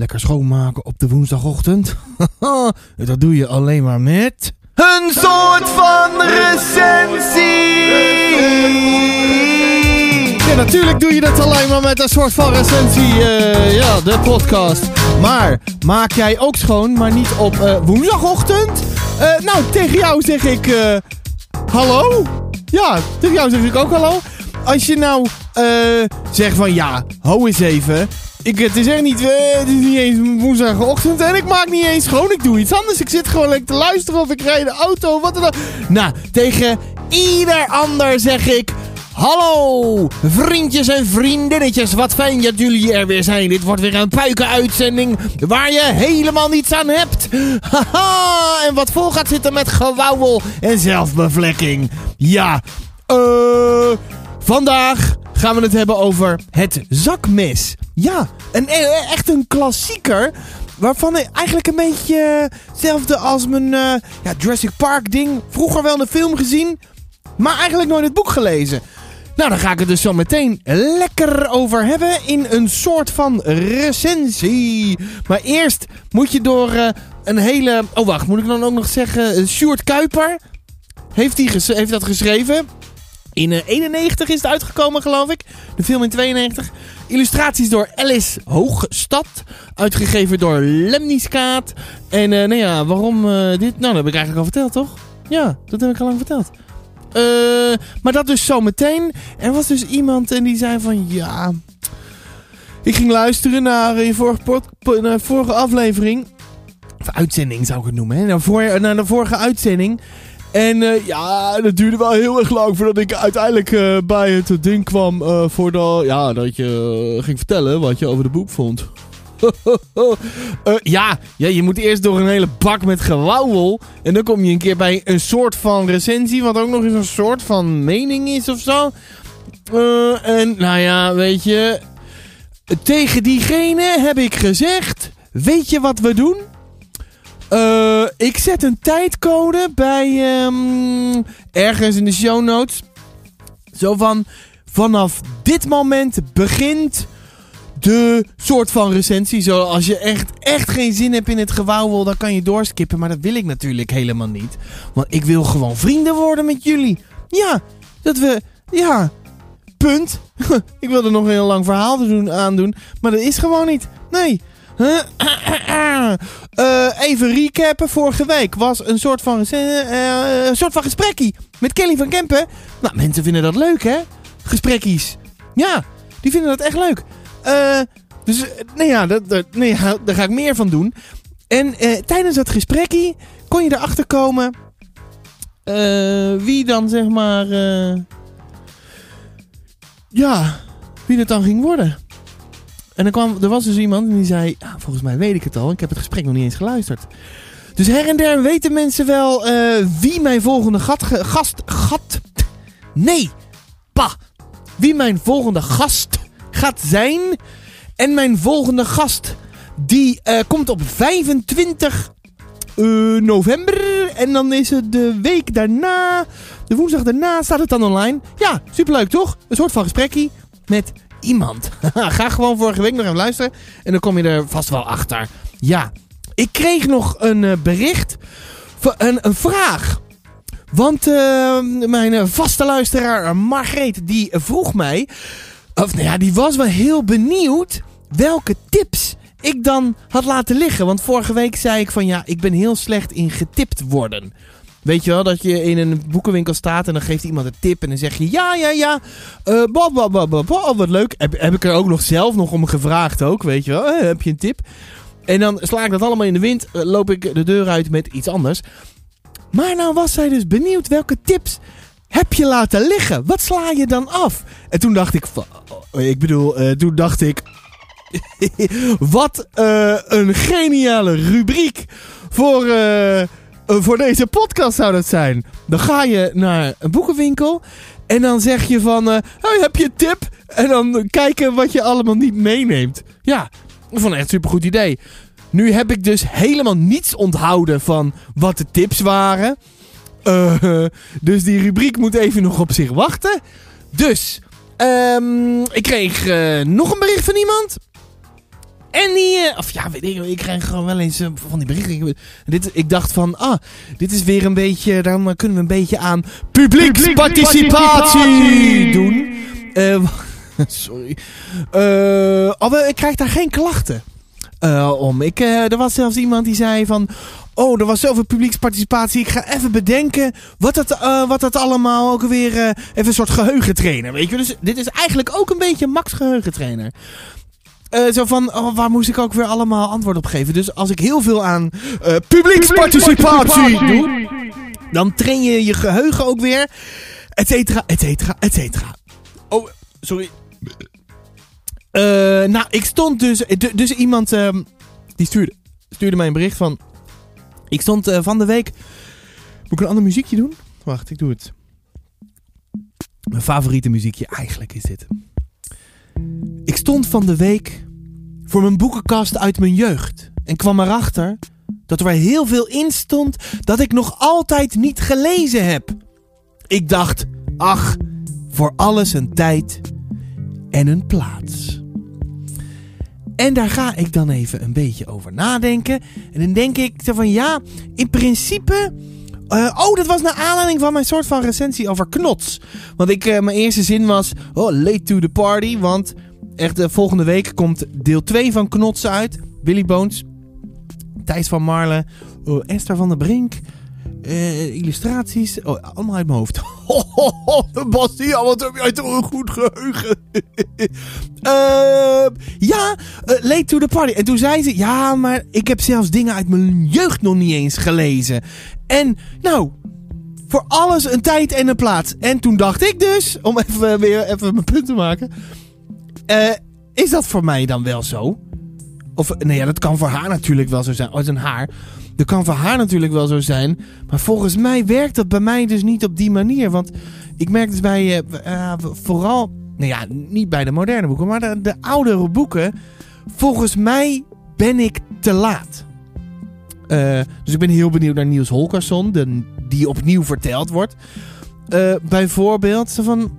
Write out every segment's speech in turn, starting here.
lekker schoonmaken op de woensdagochtend? dat doe je alleen maar met... Een soort van recensie! Ja, natuurlijk doe je dat alleen maar met een soort van recensie. eh, ja, de podcast. Maar maak jij ook schoon, maar niet op eh, woensdagochtend? Eh, nou, tegen jou zeg ik... hallo? Ja, tegen jou zeg ik ook hallo. Als je nou zegt van ja, hou eens even. Ik, het is echt niet, eh, het is niet eens woensdagochtend en ik maak niet eens schoon. Ik doe iets anders. Ik zit gewoon lekker te luisteren of ik rijd de auto. Wat dan ook. Nou, tegen ieder ander zeg ik... Hallo, vriendjes en vriendinnetjes. Wat fijn dat jullie er weer zijn. Dit wordt weer een puiken-uitzending waar je helemaal niets aan hebt. Haha, en wat vol gaat zitten met gewauwel en zelfbevlekking. Ja, eh... vandaag gaan we het hebben over het zakmes. Ja, een, e- echt een klassieker. Waarvan eigenlijk een beetje eh, hetzelfde als mijn eh, ja, Jurassic Park ding. Vroeger wel de film gezien, maar eigenlijk nooit het boek gelezen. Nou, daar ga ik het dus zo meteen lekker over hebben in een soort van recensie. Maar eerst moet je door eh, een hele... Oh, wacht, moet ik dan ook nog zeggen... eh, Sjoerd Kuiper heeft, die heeft dat geschreven. In eh, 91 is het uitgekomen, geloof ik. De film in 92. Illustraties door Alice Hoogstad. Uitgegeven door Lemniskaat. En eh, nou ja, waarom eh, dit? Nou, dat heb ik eigenlijk al verteld, toch? Ja, dat heb ik al lang verteld. Eh, maar dat dus zometeen. Er was dus iemand en die zei van ja. Ik ging luisteren naar eh, je vorige, naar vorige aflevering. Of uitzending zou ik het noemen. Hè? Naar de vorige uitzending. En eh, ja, dat duurde wel heel erg lang voordat ik uiteindelijk eh, bij het ding kwam. eh, voordat ja, dat je ging vertellen wat je over de boek vond. Ja, ja, je moet eerst door een hele bak met gewauwel. En dan kom je een keer bij een soort van recensie. Wat ook nog eens een soort van mening is of zo. En nou ja, weet je. Tegen diegene heb ik gezegd. Weet je wat we doen? Eh, ik zet een tijdcode bij ehm, ergens in de show notes. Zo van vanaf dit moment begint de soort van recensie. Zo als je echt, echt geen zin hebt in het gewauwel, dan kan je doorskippen. Maar dat wil ik natuurlijk helemaal niet. Want ik wil gewoon vrienden worden met jullie. Ja, dat we. Ja, punt. ik wilde nog een heel lang verhaal te doen. Maar dat is gewoon niet. Nee. Eh, even recappen. Vorige week was een soort van, rece- eh, een soort van gesprekkie met Kelly van Kempen. Nou, mensen vinden dat leuk, hè? Gesprekkies. Ja, die vinden dat echt leuk. Eh, dus, eh, nou ja, dat, dat, nee, ja, daar ga ik meer van doen. En eh, tijdens dat gesprekkie kon je erachter komen... eh, wie dan, zeg maar... eh, ja, wie het dan ging worden. En dan kwam, er was dus iemand en die zei... "Ja, volgens mij weet ik het al. Ik heb het gesprek nog niet eens geluisterd. Dus her en der weten mensen wel eh, wie mijn volgende gast... Gat... Nee! Pa! Wie mijn volgende gast gaat zijn. En mijn volgende gast... Die eh, komt op 25 eh, november. En dan is het de week daarna... De woensdag daarna staat het dan online. Ja, superleuk toch? Een soort van gesprekkie met iemand. Ga gewoon vorige week nog even luisteren. En dan kom je er vast wel achter. Ja, ik kreeg nog een eh, bericht. Een, een vraag. Want eh, mijn eh, vaste luisteraar Margreet, die vroeg mij... Of nou ja, die was wel heel benieuwd welke tips ik dan had laten liggen. Want vorige week zei ik van ja, ik ben heel slecht in getipt worden. Weet je wel, dat je in een boekenwinkel staat en dan geeft iemand een tip en dan zeg je ja, ja, ja, bla, wat leuk. Heb, heb ik er ook nog zelf nog om gevraagd ook, weet je wel. Eh, heb je een tip? En dan sla ik dat allemaal in de wind, eh, loop ik de deur uit met iets anders. Maar nou was zij dus benieuwd welke tips heb je laten liggen. Wat sla je dan af? En toen dacht ik, oh, ik bedoel, toen dacht ik, wat een geniale rubriek voor, voor deze podcast zou dat zijn. Dan ga je naar een boekenwinkel en dan zeg je van, eh, heb je een tip? En dan kijken wat je allemaal niet meeneemt. Ja, ik vond het echt supergoed idee. Nu heb ik dus helemaal niets onthouden van wat de tips waren. Eh, dus die rubriek moet even nog op zich wachten. Dus, ehm, ik kreeg eh, nog een bericht van iemand. En die, eh, of ja, weet ik, ik krijg gewoon wel eens eh, van die berichten. Ik, dit, ik dacht van, ah, dit is weer een beetje, dan kunnen we een beetje aan publieksparticipatie doen. Eh, sorry. Oh, ik krijg daar geen klachten om. Ik, er was zelfs iemand die zei van... Oh, er was zoveel publieksparticipatie. Ik ga even bedenken wat dat, wat dat allemaal ook weer... even een soort geheugentrainer, weet je. Dus dit is eigenlijk ook een beetje Max geheugentrainer. Eh, zo van, oh, waar moest ik ook weer allemaal antwoord op geven? Dus als ik heel veel aan eh, publieksparticipatie doe... Dan train je je geheugen ook weer. Et cetera, et cetera, et cetera. Oh, sorry. Eh, nou, ik stond dus... Dus iemand ehm, die stuurde, stuurde mij een bericht van... Ik stond van de week... Moet ik een ander muziekje doen? Wacht, ik doe het. Mijn favoriete muziekje eigenlijk is dit. Ik stond van de week voor mijn boekenkast uit mijn jeugd. En kwam erachter dat er heel veel in stond dat ik nog altijd niet gelezen heb. Ik dacht, ach, voor alles een tijd en een plaats. En daar ga ik dan even een beetje over nadenken. En dan denk ik van ja, in principe. Eh, oh, dat was naar aanleiding van mijn soort van recensie over knots. Want ik, eh, mijn eerste zin was. Oh, late to the party. Want echt, eh, volgende week komt deel 2 van Knots uit. Billy Bones. Thijs van Marle. oh, Esther van der Brink. Eh, illustraties. Oh, allemaal uit mijn hoofd. Ho, ho, ho, Bastiaan, wat heb jij toch een goed geheugen. Eh, ja, eh, late to the party. En toen zei ze, ja, maar ik heb zelfs dingen uit mijn jeugd nog niet eens gelezen. En, nou, voor alles een tijd en een plaats. En toen dacht ik dus, om even weer even mijn punt te maken. is dat voor mij dan wel zo? Of, nee, ja, dat kan voor haar natuurlijk wel zo zijn. Oh, het is een haar. Dat kan voor haar natuurlijk wel zo zijn. Maar volgens mij werkt dat bij mij dus niet op die manier. Want ik merk dus bij, eh, vooral, nou ja, niet bij de moderne boeken, maar de, de oudere boeken. Volgens mij ben ik te laat. Eh, dus ik ben heel benieuwd naar Niels Holgersson, de, die opnieuw verteld wordt. Eh, bijvoorbeeld, van...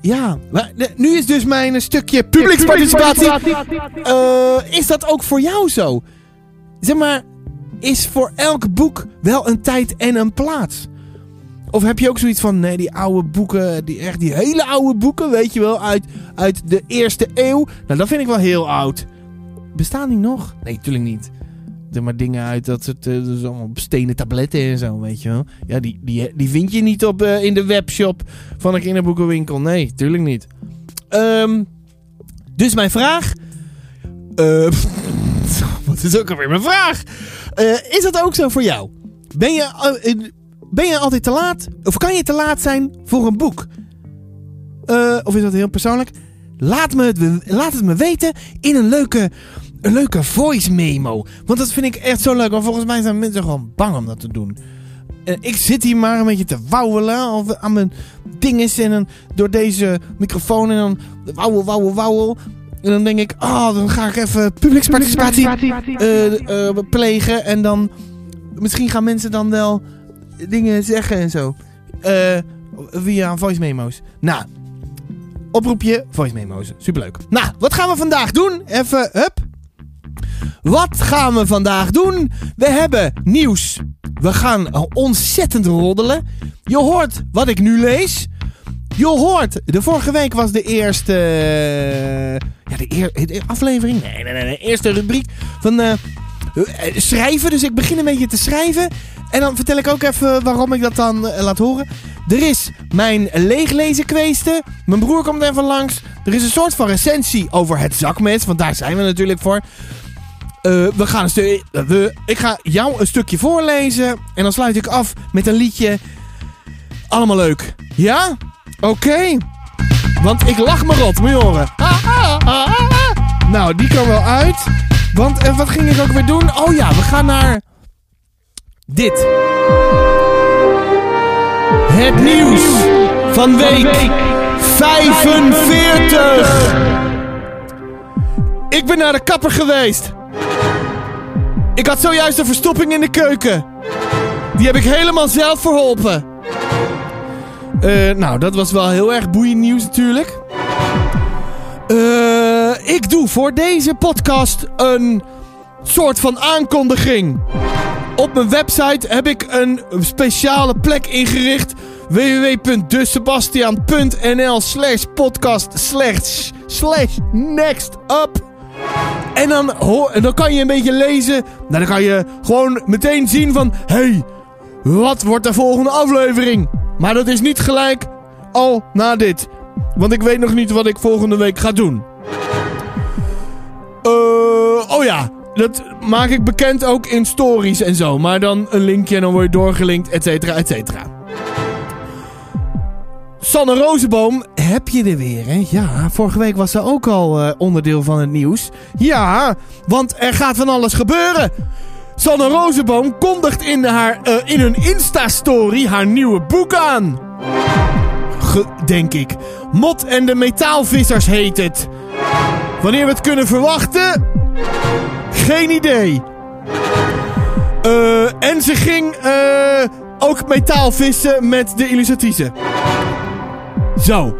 Ja, maar, nu is dus mijn stukje publieksparticipatie. Eh, is dat ook voor jou zo? Zeg maar, is voor elk boek wel een tijd en een plaats? Of heb je ook zoiets van, nee, die oude boeken, die, echt die hele oude boeken, weet je wel, uit, uit de eerste eeuw. Nou, dat vind ik wel heel oud. Bestaan die nog? Nee, natuurlijk niet. Er maar dingen uit dat het eh, dus allemaal stenen tabletten en zo, weet je wel. Ja, die, die, die vind je niet op, eh, in de webshop van een kinderboekenwinkel. Nee, tuurlijk niet. Ehm, dus mijn vraag... eh, wat is ook alweer mijn vraag? Is dat ook zo voor jou? Ben je, ben je altijd te laat? Of kan je te laat zijn voor een boek? Of is dat heel persoonlijk? Laat, me het, laat het me weten in een leuke, een leuke voice memo. Want dat vind ik echt zo leuk. Want volgens mij zijn mensen gewoon bang om dat te doen. En ik zit hier maar een beetje te wauwelen of aan mijn dinges en dan door deze microfoon en dan wauwel, wauwel, wauwel. En dan denk ik, oh, dan ga ik even publieksparticipatie eh, plegen. En dan, misschien gaan mensen dan wel dingen zeggen en zo. Eh, via voice memo's. Nou, oproepje voice memo's. Superleuk. Nou, wat gaan we vandaag doen? Even, hup. Wat gaan we vandaag doen? We hebben nieuws. We gaan ontzettend roddelen. Je hoort wat ik nu lees. Je hoort, de vorige week was de eerste. eh, ja, de, eer, de aflevering. Nee, nee, nee, de eerste rubriek van eh, eh, schrijven. Dus ik begin een beetje te schrijven. En dan vertel ik ook even waarom ik dat dan laat horen. Er is mijn leeglezen kweesten. Mijn broer komt even langs. Er is een soort van recensie over het zakmes. Want daar zijn we natuurlijk voor. Eh, we gaan een stukje. we, ik ga jou een stukje voorlezen. En dan sluit ik af met een liedje. Allemaal leuk. Ja? Oké. Want ik lach me rot, moet je horen. Nou, die kan wel uit. Want eh, wat ging ik ook weer doen? Oh ja, we gaan naar. Dit. Het nieuws van week 45. Ik ben naar de kapper geweest. Ik had zojuist een verstopping in de keuken. Die heb ik helemaal zelf verholpen. Eh, nou, dat was wel heel erg boeiend nieuws natuurlijk. Eh, ik doe voor deze podcast een soort van aankondiging. Op mijn website heb ik een speciale plek ingericht. www.desebastiaan.nl slash podcast slash, next up. En dan, hoor, en dan kan je een beetje lezen. Nou, dan kan je gewoon meteen zien van... Hey, wat wordt de volgende aflevering? Maar dat is niet gelijk al na dit. Want ik weet nog niet wat ik volgende week ga doen. Uh, oh ja, dat maak ik bekend ook in stories en zo. Maar dan een linkje en dan word je doorgelinkt, et cetera, et cetera. Sanne Rozenboom, heb je er weer, hè? Ja, vorige week was ze ook al uh, onderdeel van het nieuws. Ja, want er gaat van alles gebeuren. Sanne Rozenboom kondigt in, haar, uh, in hun Insta-story haar nieuwe boek aan. Denk ik. Mot en de metaalvissers heet het. Wanneer we het kunnen verwachten? Geen idee. Uh, en ze ging ook metaal vissen met de illustratrice. Zo.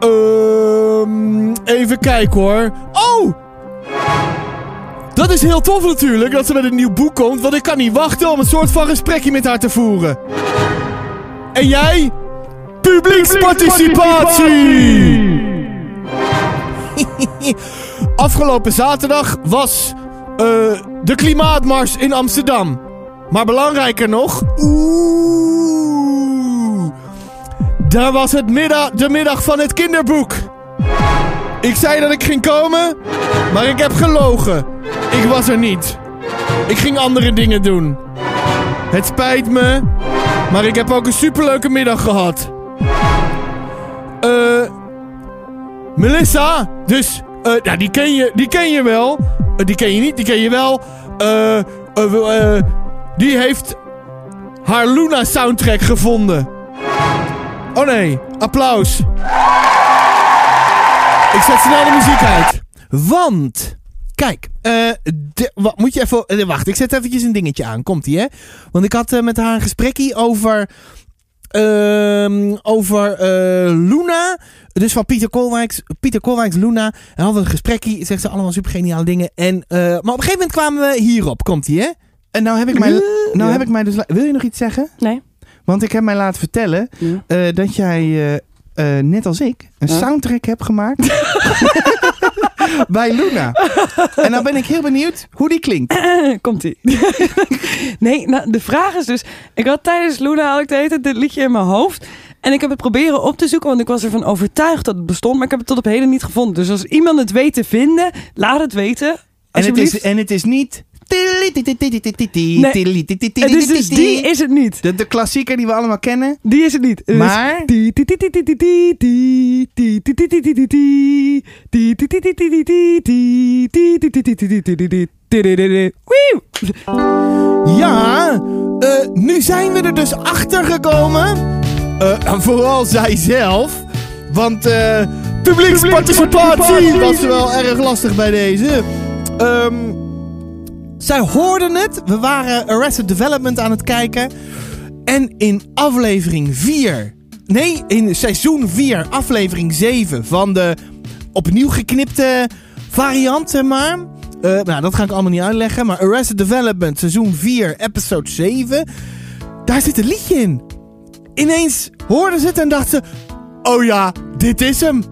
Uh, even kijken hoor. Oh! Dat is heel tof natuurlijk, dat ze met een nieuw boek komt. Want ik kan niet wachten om een soort van gesprekje met haar te voeren. En jij? Publieksparticipatie! Afgelopen zaterdag was uh, de klimaatmars in Amsterdam. Maar belangrijker nog... Oeh... Daar was het middag, de middag van het kinderboek. Ik zei dat ik ging komen, maar ik heb gelogen. Ik was er niet. Ik ging andere dingen doen. Het spijt me, maar ik heb ook een superleuke middag gehad. Eh... Melissa, dus... Uh, die ken je, die ken je wel. Uh, die ken je niet, die ken je wel. Eh... Uh, die heeft haar Luna soundtrack gevonden. Oh nee, applaus. Ik zet snel de muziek uit. Want, kijk, uh, wat, moet je even, uh, wacht, ik zet eventjes een dingetje aan. Komt ie, hè? Want ik had uh, met haar een gesprekje over, ehm, over Luna. Dus van Pieter Kolwijks, Pieter Kolwijks Luna. En hadden een gesprekje, zegt ze allemaal super geniale dingen. En, maar op een gegeven moment kwamen we hierop. Komt ie, hè? En nou heb ik mij, nou Ja. heb ik mij dus, wil je nog iets zeggen? Nee. Want ik heb mij laten vertellen Ja. eh, dat jij, eh, eh, net als ik, een Huh? soundtrack hebt gemaakt bij Luna. En nou ben ik heel benieuwd hoe die klinkt. Komt ie. nee, nou, de vraag is dus... Ik had tijdens Luna had ik de dit liedje in mijn hoofd. En ik heb het proberen op te zoeken, want ik was ervan overtuigd dat het bestond. Maar ik heb het tot op heden niet gevonden. Dus als iemand het weet te vinden, laat het weten. En het, is, en het is niet... Nee, dus, dus die is het niet. De, klassieker die we allemaal kennen. Die is het niet. Maar... Ja, nu zijn we er dus achter gekomen. Uh, vooral zij zelf. Want uh, publieksparticipatie was wel erg lastig bij deze. Um, zij hoorden het. We waren Arrested Development aan het kijken. En in aflevering 4... Nee, in seizoen 4, aflevering 7 van de opnieuw geknipte variant, maar. Eh, nou, dat ga ik allemaal niet uitleggen. Maar Arrested Development, seizoen 4, episode 7. Daar zit een liedje in. Ineens hoorden ze het en dachten. Oh ja, dit is hem.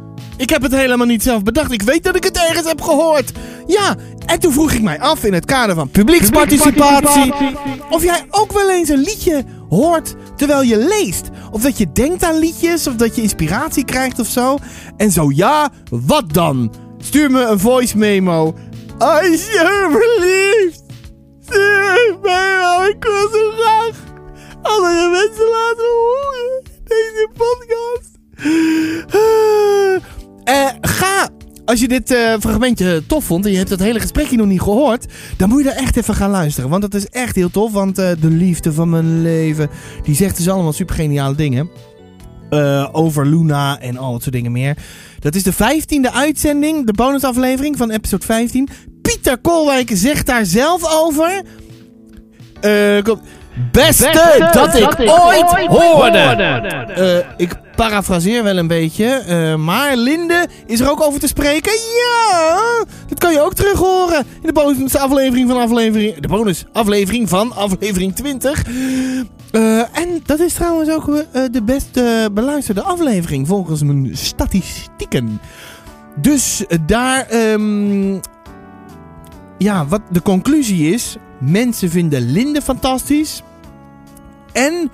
Ik heb het helemaal niet zelf bedacht. Ik weet dat ik het ergens heb gehoord. Ja, en toen vroeg ik mij af in het kader van publieksparticipatie... of jij ook wel eens een liedje hoort terwijl je leest. Of dat je denkt aan liedjes, of dat je inspiratie krijgt of zo. En zo ja, wat dan? Stuur me een voice memo. Als je verliefd. Stuur mij ik wil zo graag andere mensen laten horen. Deze podcast. Eh, ga, als je dit eh, fragmentje tof vond en je hebt het hele gesprekje nog niet gehoord, dan moet je er echt even gaan luisteren. Want dat is echt heel tof, want eh, de liefde van mijn leven, die zegt dus allemaal super geniale dingen. Over Luna en al dat soort dingen meer. Dat is de vijftiende uitzending, de bonusaflevering van episode 15. Pieter Kolwijk zegt daar zelf over. Kom- beste, dat, ik, ooit, hoorde. Eh, ik parafraseer wel een beetje, eh, maar Linde is er ook over te spreken. Ja, dat kan je ook terug horen in de bonusaflevering van aflevering, de bonusaflevering van aflevering 20. Eh, en dat is trouwens ook de best eh, beluisterde aflevering volgens mijn statistieken. Dus daar, ehm, ja, wat de conclusie is, mensen vinden Linde fantastisch. En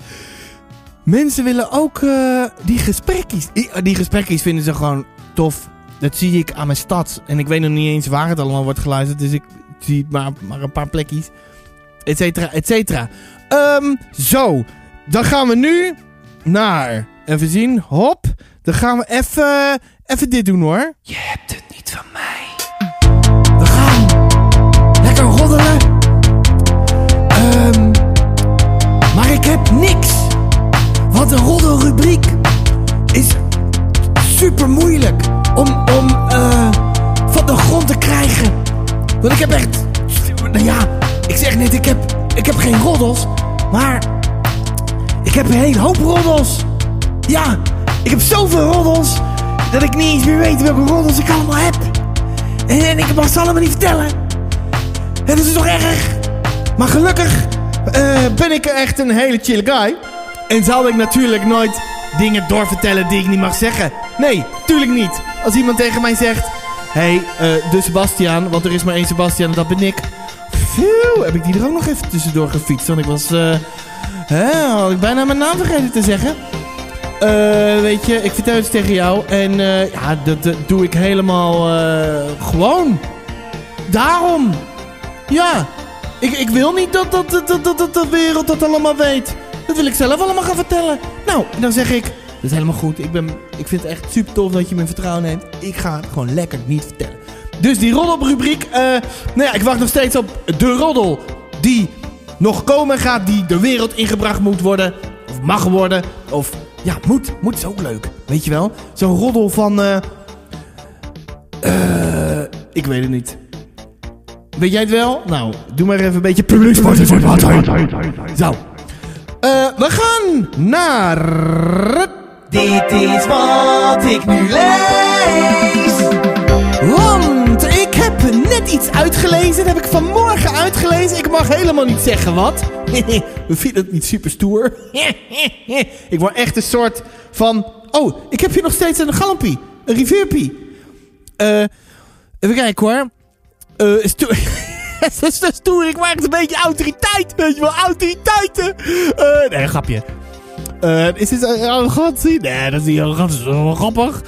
mensen willen ook eh, die gesprekjes, die, die gesprekjes vinden ze gewoon tof. Dat zie ik aan mijn stad. En ik weet nog niet eens waar het allemaal wordt geluisterd. Dus ik zie maar, maar een paar plekjes. Etcetera, etcetera. Ehm, zo, dan gaan we nu naar. Even zien. Hop. Dan gaan we even dit doen hoor. Je hebt het niet van mij. Maar ik heb niks. Want een roddelrubriek is super moeilijk om, om eh, van de grond te krijgen. Want ik heb echt. Nou ja, ik zeg net, ik heb, ik heb geen roddels. Maar ik heb een hele hoop roddels. Ja, ik heb zoveel roddels dat ik niet eens meer weet welke roddels ik allemaal heb. En, en ik mag ze allemaal niet vertellen. En dat is toch erg. Maar gelukkig ben ik echt een hele chille guy. En zal ik natuurlijk nooit dingen doorvertellen die ik niet mag zeggen. Nee, tuurlijk niet. Als iemand tegen mij zegt... Hé, hey, eh, de Sebastian, want er is maar één Sebastian en dat ben ik. Phew, heb ik die er ook nog even tussendoor gefietst. Want ik was... eh hè, had ik bijna mijn naam vergeten te zeggen. Eh, weet je, ik vertel iets tegen jou. En eh, ja, dat, dat doe ik helemaal eh, gewoon. Daarom. Ja. Ik, ik wil niet dat, dat, dat, dat, dat, de wereld dat allemaal weet. Dat wil ik zelf allemaal gaan vertellen. Nou, dan zeg ik... Dat is helemaal goed. Ik, ben, ik vind het echt super tof dat je mijn vertrouwen neemt. Ik ga het gewoon lekker niet vertellen. Dus die roddelrubriek. eh nou ja, ik wacht nog steeds op de roddel. Die nog komen gaat. Die de wereld ingebracht moet worden. Of mag worden. Of ja, moet. Moet is ook leuk. Weet je wel? Zo'n roddel van... eh eh, ik weet het niet. Weet jij het wel? Nou, doe maar even een beetje publieksparticipatie. Zo. Eh, we gaan naar... Dit is wat ik nu lees. Want ik heb net iets uitgelezen. Dat heb ik vanmorgen uitgelezen. Ik mag helemaal niet zeggen wat. We vinden het niet super stoer. ik word echt een soort van... Oh, ik heb hier nog steeds een galmpie. Een riveerpie. Eh, even kijken hoor. Eh, stoer. Is. Ik echt een beetje autoriteit. Weet je wel, autoriteiten. Eh, nee, grapje. Eh, is dit arrogantie? Nee, dat is niet arrogant. Dat is wel grappig.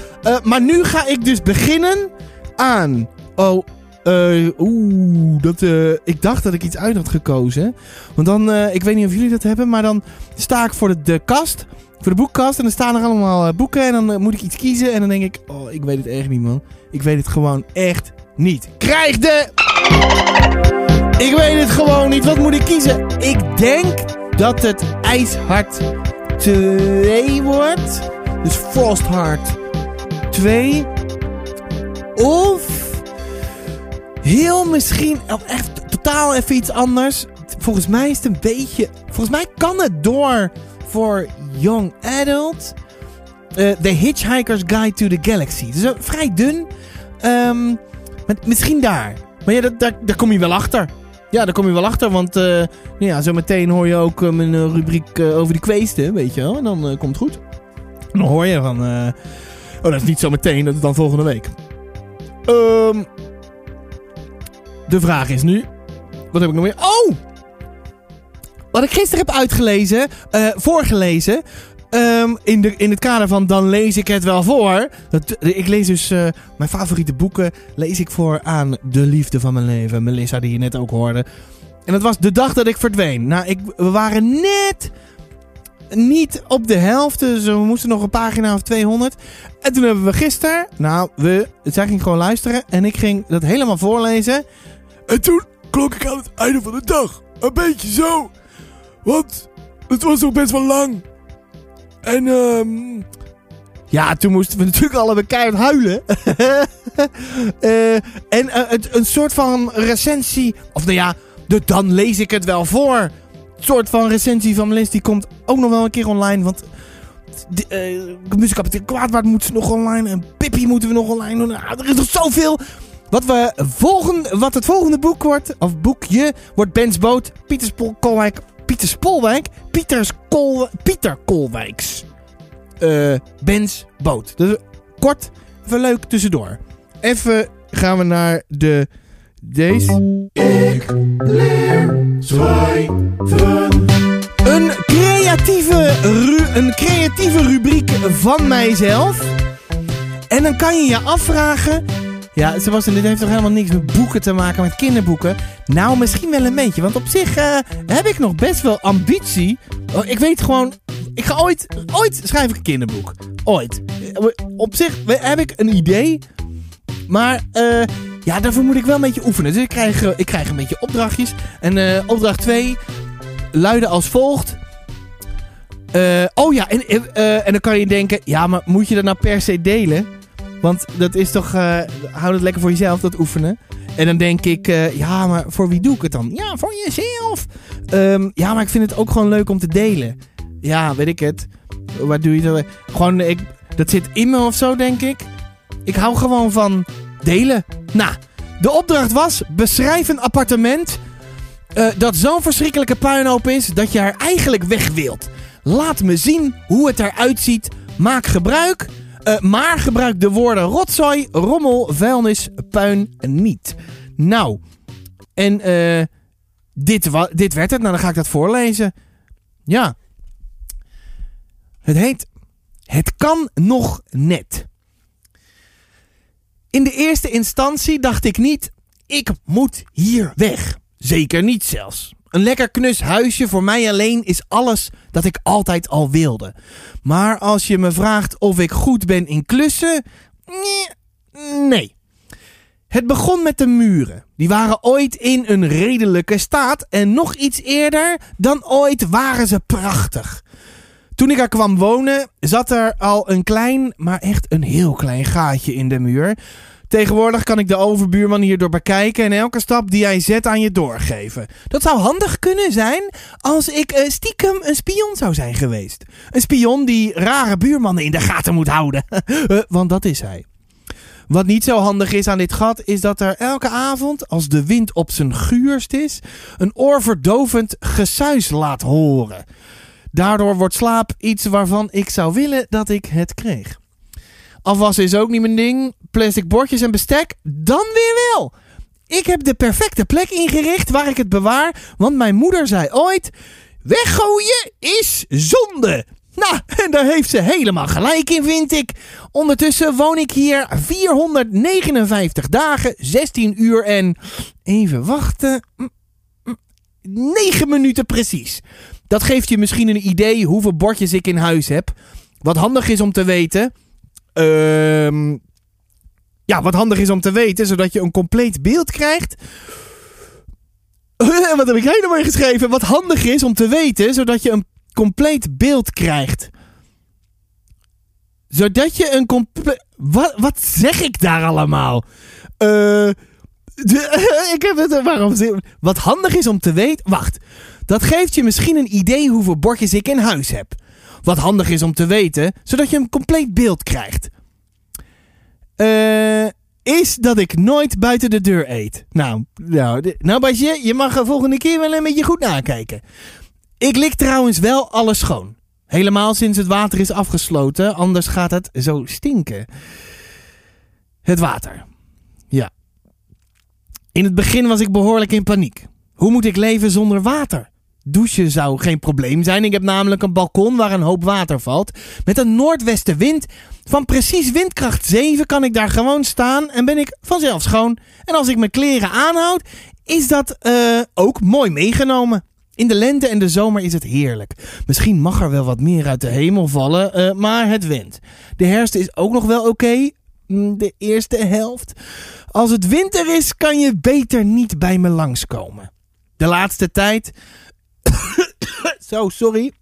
Maar nu ga ik dus beginnen aan... Oh, eh, oeh, dat, ik dacht dat ik iets uit had gekozen. Want dan, ik weet niet of jullie dat hebben, maar dan sta ik voor de, kast, voor de boekkast. En dan staan er allemaal boeken en dan moet ik iets kiezen. En dan denk ik, oh, ik weet het echt niet, man. Ik weet het gewoon echt niet. Krijg de... Ik weet het gewoon niet. Wat moet ik kiezen? Ik denk dat het IJshard 2 wordt. Dus Frostheart 2. Of heel misschien of echt totaal even iets anders. Volgens mij is het een beetje. Volgens mij kan het door voor Young Adult. Eh, the Hitchhiker's Guide to the Galaxy. Dus uh, vrij dun. Ehm, misschien daar. Maar ja, daar, daar kom je wel achter. Ja, daar kom je wel achter, want uh, ja, zo meteen hoor je ook uh, mijn uh, rubriek over de kweesten, weet je wel. En dan komt het goed. Dan hoor je van... oh, dat is niet zo meteen, dat is dan volgende week. Um, de vraag is nu... Wat heb ik nog meer? Oh! Wat ik gisteren heb uitgelezen, voorgelezen... Um, in, de, in het kader van dan lees ik het wel voor. Dat, ik lees dus uh, mijn favoriete boeken. Lees ik voor aan de liefde van mijn leven. Melissa, die je net ook hoorde. En dat was de dag dat ik verdween. Nou, ik, we waren net niet op de helft. Dus we moesten nog een pagina of 200. En toen hebben we gisteren. Nou, we, zij ging gewoon luisteren. En ik ging dat helemaal voorlezen. En toen klonk ik aan het einde van de dag. Een beetje zo. Want het was ook best wel lang. En um, ja, toen moesten we natuurlijk allebei keihard huilen. uh, en het, een soort van recensie, of nou ja, de, dan lees ik het wel voor. soort van recensie van Melis, die komt ook nog wel een keer online. Want de, uh, muziekkapitein Kwaadwaard moet nog online. En Pippi moeten we nog online doen. Ah, er is nog zoveel. Wat, we volgen, wat het volgende boek wordt, of boekje, wordt Ben's Boot. Pieter Spolwijk. Pieter Spolwijk? Pieters Kol, Pieter Kolwijks. Uh, Ben's Boot. Dus kort, even leuk tussendoor. Even gaan we naar de... Deze. Ik leer schrijven. Een creatieve, een creatieve rubriek van mijzelf. En dan kan je je afvragen... Ja, Sebastian, dit heeft toch helemaal niks met boeken te maken, met kinderboeken? Nou, misschien wel een beetje. Want op zich uh, heb ik nog best wel ambitie. Oh, ik weet gewoon... Ik ga ooit... Ooit schrijf ik een kinderboek. Ooit. Op zich heb ik een idee. Maar... Uh, ja, daarvoor moet ik wel een beetje oefenen. Dus ik krijg, ik krijg een beetje opdrachtjes. En opdracht 2 luidde als volgt. Oh ja, en, en dan kan je denken... Ja, maar moet je dat nou per se delen? Want dat is toch... Uh, houd het lekker voor jezelf, dat oefenen. En dan denk ik... ja, maar voor wie doe ik het dan? Ja, voor jezelf. Um, ja, maar ik vind het ook gewoon leuk om te delen. Ja, weet ik het. Waar doe je dat? Gewoon, ik, dat zit in me of zo, denk ik. Ik hou gewoon van delen. Nou, de opdracht was... Beschrijf een appartement... dat zo'n verschrikkelijke puinhoop is... dat je er eigenlijk weg wilt. Laat me zien hoe het eruit ziet. Maak gebruik. Uh, maar gebruik de woorden rotzooi, rommel, vuilnis, puin niet. Nou, en uh, dit, dit werd het. Nou, dan ga ik dat voorlezen. Ja. Het heet Het kan nog net. In de eerste instantie dacht ik niet, ik moet hier weg. Zeker niet zelfs. Een lekker knus huisje voor mij alleen is alles dat ik altijd al wilde. Maar als je me vraagt of ik goed ben in klussen, nee. Het begon met de muren. Die waren ooit in een redelijke staat en nog iets eerder dan ooit waren ze prachtig. Toen ik er kwam wonen, zat er al een klein, maar echt een heel klein gaatje in de muur. Tegenwoordig kan ik de overbuurman hierdoor bekijken en elke stap die hij zet aan je doorgeven. Dat zou handig kunnen zijn als ik uh, stiekem een spion zou zijn geweest. Een spion die rare buurmannen in de gaten moet houden. uh, want dat is hij. Wat niet zo handig is aan dit gat, is dat er elke avond, als de wind op zijn guurst is, een oorverdovend gesuis laat horen. Daardoor wordt slaap iets waarvan ik zou willen dat ik het kreeg. Afwassen is ook niet mijn ding. Plastic bordjes en bestek, dan weer wel. Ik heb de perfecte plek ingericht waar ik het bewaar, want mijn moeder zei ooit: weggooien is zonde. Nou, en daar heeft ze helemaal gelijk in, vind ik. Ondertussen woon ik hier 459 dagen, 16 uur en. Even wachten. 9 minuten precies. Dat geeft je misschien een idee hoeveel bordjes ik in huis heb. Wat handig is om te weten. Ehm ja, wat handig is om te weten, zodat je een compleet beeld krijgt. wat heb ik helemaal geschreven? Wat handig is om te weten, zodat je een compleet beeld krijgt. Zodat je een compleet. Wat, wat zeg ik daar allemaal? Eh. ik heb het. Waarom? Wat handig is om te weten. Wacht. Dat geeft je misschien een idee hoeveel bordjes ik in huis heb. Wat handig is om te weten, zodat je een compleet beeld krijgt. Uh, is dat ik nooit buiten de deur eet. Nou, nou, nou Basje, je mag de volgende keer wel een beetje goed nakijken. Ik lik trouwens wel alles schoon. Helemaal sinds het water is afgesloten, anders gaat het zo stinken. Het water. Ja. In het begin was ik behoorlijk in paniek. Hoe moet ik leven zonder water? Douchen zou geen probleem zijn. Ik heb namelijk een balkon waar een hoop water valt. Met een noordwestenwind van precies windkracht 7 kan ik daar gewoon staan en ben ik vanzelf schoon. En als ik mijn kleren aanhoud, is dat uh, ook mooi meegenomen. In de lente en de zomer is het heerlijk. Misschien mag er wel wat meer uit de hemel vallen, uh, maar het wint. De herfst is ook nog wel oké. Mm, de eerste helft. Als het winter is, kan je beter niet bij me langskomen. De laatste tijd. Zo, sorry.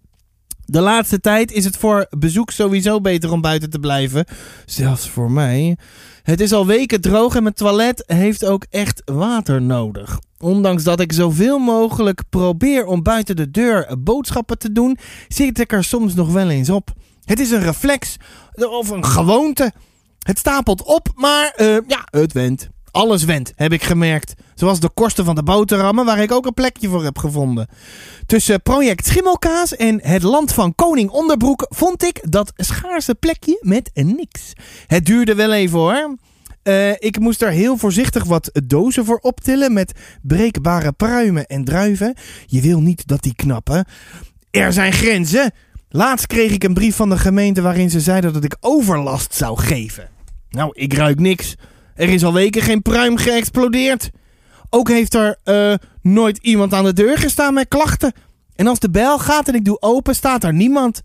De laatste tijd is het voor bezoek sowieso beter om buiten te blijven. Zelfs voor mij. Het is al weken droog en mijn toilet heeft ook echt water nodig. Ondanks dat ik zoveel mogelijk probeer om buiten de deur boodschappen te doen, zit ik er soms nog wel eens op. Het is een reflex of een gewoonte. Het stapelt op, maar uh, ja, het went. Alles went, heb ik gemerkt. Zoals de kosten van de boterhammen, waar ik ook een plekje voor heb gevonden. Tussen project Schimmelkaas en het land van Koning Onderbroek vond ik dat schaarse plekje met niks. Het duurde wel even hoor. Uh, ik moest er heel voorzichtig wat dozen voor optillen met breekbare pruimen en druiven. Je wil niet dat die knappen. Er zijn grenzen. Laatst kreeg ik een brief van de gemeente waarin ze zeiden dat ik overlast zou geven. Nou, ik ruik niks. Er is al weken geen pruim geëxplodeerd. Ook heeft er uh, nooit iemand aan de deur gestaan met klachten. En als de bel gaat en ik doe open, staat er niemand.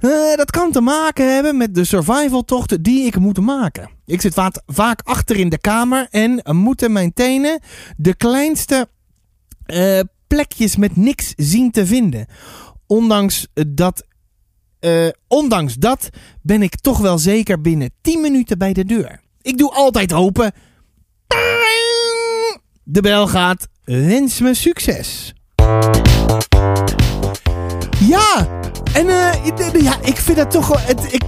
Uh, dat kan te maken hebben met de survivaltochten die ik moet maken. Ik zit vaak, vaak achter in de kamer en moeten mijn tenen de kleinste uh, plekjes met niks zien te vinden. Ondanks dat, ondanks dat ben ik toch wel zeker binnen 10 minuten bij de deur. Ik doe altijd open. De bel gaat. Wens me succes. Ja, en uh, ja, ik vind dat toch wel. Ik,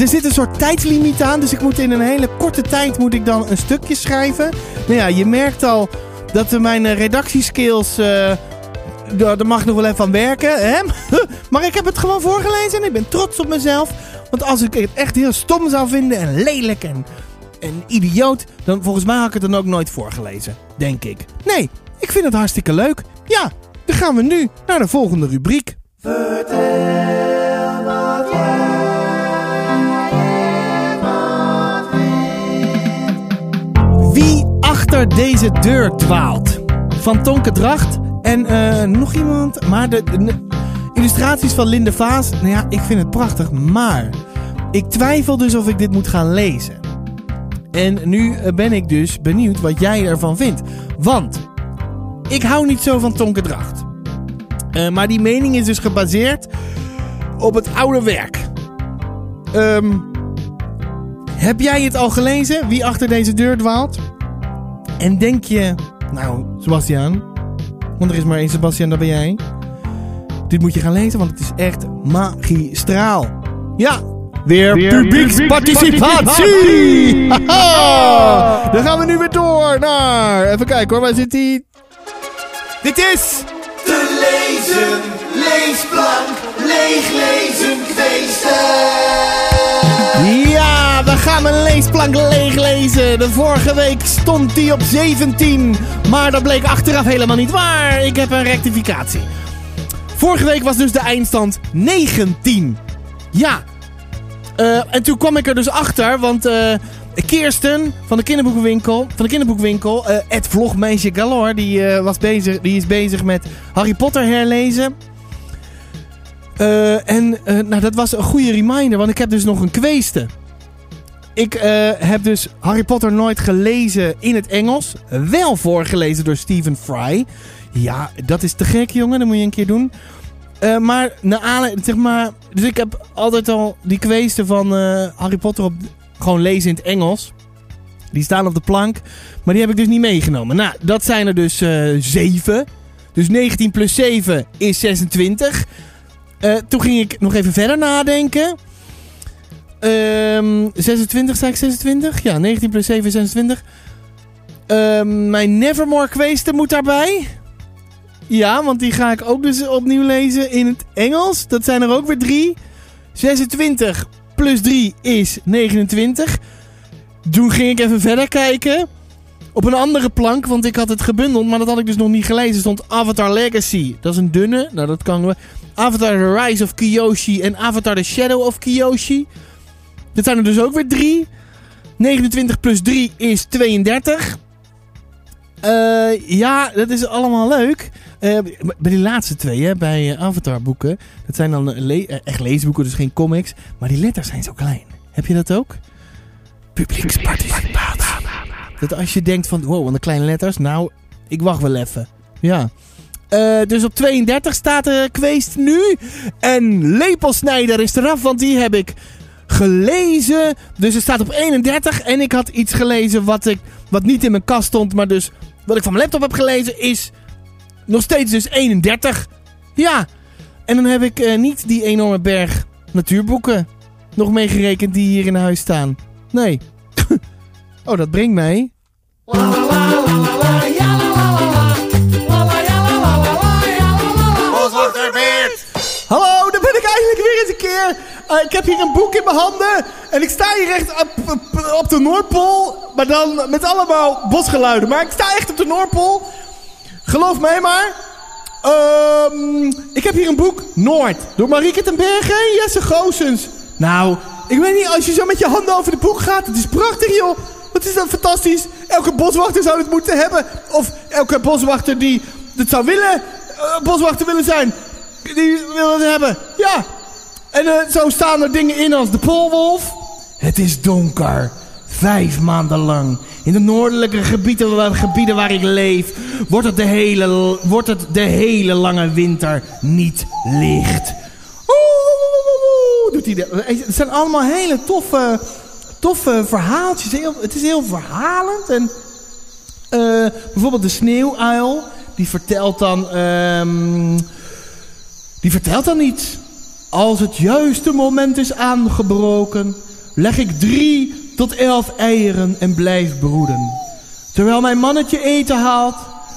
er zit een soort tijdslimiet aan, dus ik moet in een hele korte tijd moet ik dan een stukje schrijven. Nou ja, je merkt al dat mijn redactieskills. Uh, daar mag nog wel even aan werken. Hè? maar ik heb het gewoon voorgelezen en ik ben trots op mezelf. Want als ik het echt heel stom zou vinden en lelijk en een idioot, dan volgens mij had ik het dan ook nooit voorgelezen. Denk ik. Nee, ik vind het hartstikke leuk. Ja, dan gaan we nu naar de volgende rubriek. Vertel wat Wie achter deze deur dwaalt? Van Tonke Dracht en uh, nog iemand. Maar de, de, illustraties van Linde Vaas, nou ja, ik vind het prachtig. Maar ik twijfel dus of ik dit moet gaan lezen. En nu ben ik dus benieuwd wat jij ervan vindt. Want ik hou niet zo van Tonke Dracht. Uh, maar die mening is dus gebaseerd op het oude werk. Um, heb jij het al gelezen? Wie achter deze deur dwaalt? En denk je, nou, Sebastian, want er is maar één Sebastian, dat ben jij. Dit moet je gaan lezen, want het is echt magistraal. Ja, Weer, Weer publieksparticipatie! Haha! Dan gaan we nu weer door naar... Even kijken hoor, waar zit hij? Dit is... De lezen, leesplank, leeglezen, kweesten. Ja, we gaan mijn leesplank leeglezen. De vorige week stond die op 17. Maar dat bleek achteraf helemaal niet waar. Ik heb een rectificatie. Vorige week was dus de eindstand 19. Ja, en toen kwam ik er dus achter, want uh, Kirsten van de kinderboekwinkel, van de kinderboekwinkel, uh, het vlogmeisje Galore, die, was bezig, die is bezig met Harry Potter herlezen. en nou, dat was een goede reminder, want ik heb dus nog een kweeste. Ik heb dus Harry Potter nooit gelezen in het Engels. Wel voorgelezen door Stephen Fry. Ja, dat is te gek, jongen. Dat moet je een keer doen. Maar, naar zeg maar, dus ik heb altijd al die kweesten van uh, Harry Potter op, gewoon lezen in het Engels. Die staan op de plank. Maar die heb ik dus niet meegenomen. Nou, dat zijn er dus uh, 7. Dus 19 plus 7 is 26. Uh, toen ging ik nog even verder nadenken. Um, 26, zei ik 26? Ja, 19 plus 7 is 26. Um, mijn Nevermore kweesten moet daarbij. Ja, want die ga ik ook dus opnieuw lezen in het Engels. Dat zijn er ook weer drie. 26 plus 3 is 29. Toen ging ik even verder kijken. Op een andere plank, want ik had het gebundeld, maar dat had ik dus nog niet gelezen. stond Avatar Legacy. Dat is een dunne. Nou, dat kan we. Avatar The Rise of Kyoshi en Avatar The Shadow of Kyoshi. Dat zijn er dus ook weer drie. 29 plus 3 is 32. Uh, ja, dat is allemaal leuk. Uh, bij die laatste twee, hè, bij uh, Avatar boeken. Dat zijn dan echt leesboeken, dus geen comics. Maar die letters zijn zo klein. Heb je dat ook? Publieksparticipatie. Dat als je denkt van, wow, wat een kleine letters. Nou, ik wacht wel even. Ja. Eh, dus op 32 staat de Kweest nu. En Lepelsnijder is eraf, want die heb ik gelezen. Dus het staat op 31. En ik had iets gelezen wat, ik, wat niet in mijn kast stond, maar dus wat ik van mijn laptop heb gelezen is nog steeds dus 31. Ja. En dan heb ik eh, niet die enorme berg natuurboeken nog meegerekend die hier in huis staan. Nee. oh, dat brengt mij. Eh, ik heb hier een boek in mijn handen. En ik sta hier echt op, de Noordpool. Maar dan met allemaal bosgeluiden. Maar ik sta echt op de Noordpool. Geloof mij maar. Ehm, ik heb hier een boek, Noord. Door Marieke ten Berge en Jesse Goosens. Nou, ik weet niet, als je zo met je handen over het boek gaat. Het is prachtig, joh. Wat is dat fantastisch. Elke boswachter zou het moeten hebben. Of elke boswachter die het zou willen, eh, boswachter willen zijn. Die wil het hebben. Ja. En eh, zo staan er dingen in als de poolwolf. Het is donker. Vijf maanden lang. In de noordelijke gebieden, gebieden waar ik leef, wordt het, de hele, wordt het de hele lange winter niet licht. Oeh, doet hij Het zijn allemaal hele toffe, toffe verhaaltjes. Heel, het is heel verhalend. En eh, bijvoorbeeld de sneeuwuil, die vertelt dan... ehm, die vertelt dan iets. Als het juiste moment is aangebroken, leg ik drie tot elf eieren en blijf broeden. Terwijl mijn mannetje eten haalt,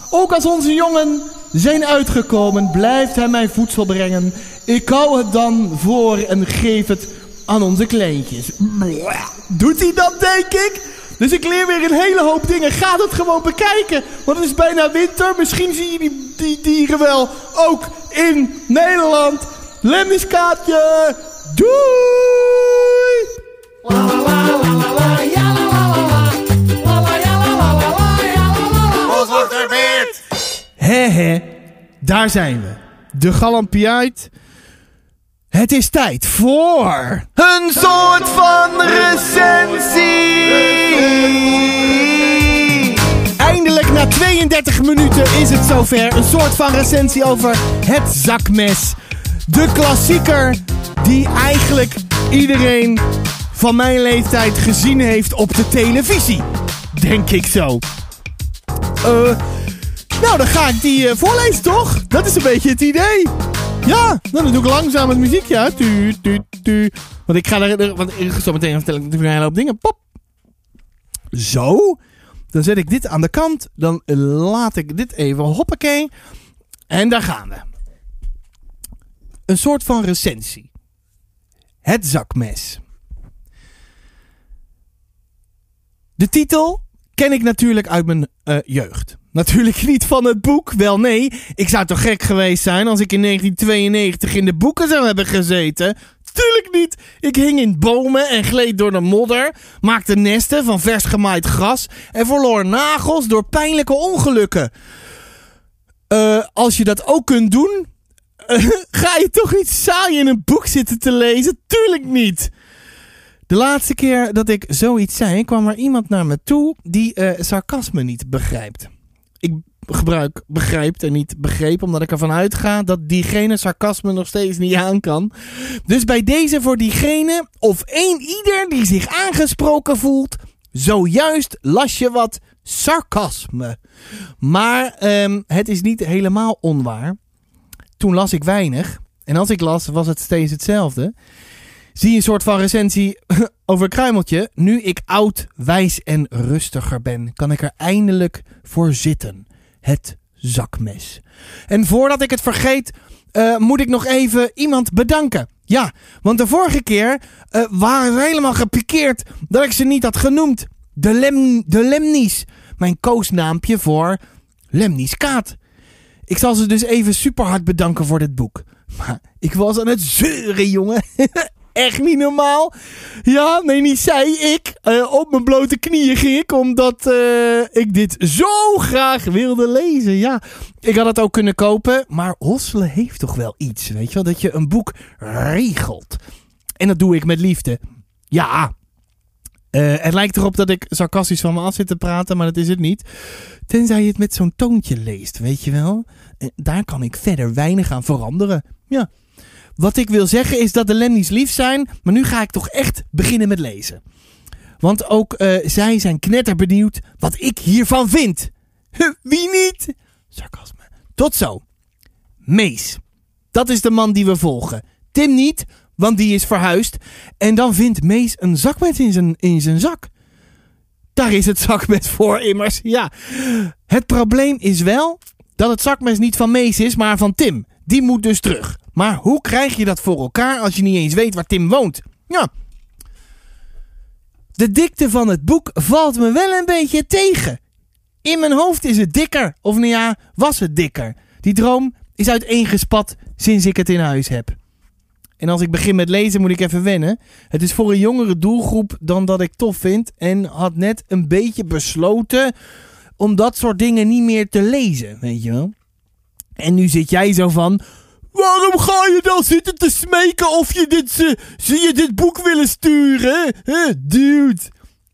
ook als onze jongen zijn uitgekomen, blijft hij mij voedsel brengen. Ik kou het dan voor en geef het aan onze kleintjes. Doet hij dat, denk ik? Dus ik leer weer een hele hoop dingen. Ga dat gewoon bekijken. Want het is bijna winter. Misschien zie je die, die dieren wel ook in Nederland. Lemniskaatje. Doei! He he, daar zijn we. De Galampiait. Het is tijd voor een soort van recensie. Eindelijk na 32 minuten is het zover. Een soort van recensie over het zakmes. De klassieker die eigenlijk iedereen van mijn leeftijd gezien heeft op de televisie. Denk ik zo. Eh... Nou, dan ga ik die eh, voorlezen, toch? Dat is een beetje het idee. Ja, dan doe ik langzaam het muziekje uit. Tu, tu, tu. Want ik ga er... Want zo meteen vertel ik natuurlijk een hele hoop dingen. Pop. Zo. Dan zet ik dit aan de kant. Dan laat ik dit even hoppakee. En daar gaan we. Een soort van recensie. Het zakmes. De titel ken ik natuurlijk uit mijn eh, jeugd. Natuurlijk niet van het boek. Wel nee, ik zou toch gek geweest zijn als ik in 1992 in de boeken zou hebben gezeten. Tuurlijk niet. Ik hing in bomen en gleed door de modder, maakte nesten van vers gemaaid gras en verloor nagels door pijnlijke ongelukken. Eh, als je dat ook kunt doen, ga je toch niet saai in een boek zitten te lezen? Tuurlijk niet. De laatste keer dat ik zoiets zei, kwam er iemand naar me toe die eh, sarcasme niet begrijpt. Ik gebruik begrijpt en niet begreep, omdat ik ervan uitga dat diegene sarcasme nog steeds niet aan kan. Dus bij deze voor diegene of één ieder die zich aangesproken voelt, zojuist las je wat sarcasme. Maar ehm, het is niet helemaal onwaar. Toen las ik weinig. En als ik las, was het steeds hetzelfde. Zie een soort van recensie over Kruimeltje. Nu ik oud, wijs en rustiger ben, kan ik er eindelijk voor zitten. Het zakmes. En voordat ik het vergeet, eh, moet ik nog even iemand bedanken. Ja, want de vorige keer eh, waren ze helemaal gepikeerd dat ik ze niet had genoemd. De, lem, de Lemnies. Mijn koosnaampje voor Lemnies Kaat. Ik zal ze dus even super hard bedanken voor dit boek. Maar ik was aan het zeuren, jongen. Echt niet normaal. Ja, nee, niet zij. Ik. Eh, op mijn blote knieën ging ik, omdat eh, ik dit zo graag wilde lezen. Ja, ik had het ook kunnen kopen. Maar hosselen heeft toch wel iets, weet je wel? Dat je een boek regelt. En dat doe ik met liefde. Ja, Eh, het lijkt erop dat ik sarcastisch van me af zit te praten, maar dat is het niet. Tenzij je het met zo'n toontje leest, weet je wel. En daar kan ik verder weinig aan veranderen. Ja. Wat ik wil zeggen is dat de Lemnies lief zijn, maar nu ga ik toch echt beginnen met lezen. Want ook eh, zij zijn knetterbenieuwd wat ik hiervan vind. Wie niet? Sarcasme. Tot zo. Mees. Dat is de man die we volgen. Tim niet, want die is verhuisd. En dan vindt Mees een zakmes in zijn, in zijn zak. Daar is het zakmes voor immers. Ja. Het probleem is wel dat het zakmes niet van Mees is, maar van Tim. Die moet dus terug. Maar hoe krijg je dat voor elkaar als je niet eens weet waar Tim woont? Ja. De dikte van het boek valt me wel een beetje tegen. In mijn hoofd is het dikker. Of nou ja, was het dikker. Die droom is uiteengespat sinds ik het in huis heb. En als ik begin met lezen moet ik even wennen. Het is voor een jongere doelgroep dan dat ik tof vind. En had net een beetje besloten om dat soort dingen niet meer te lezen. Weet je wel? En nu zit jij zo van... Waarom ga je dan zitten te smeken of je dit, zie je dit boek willen sturen? Huh, dude.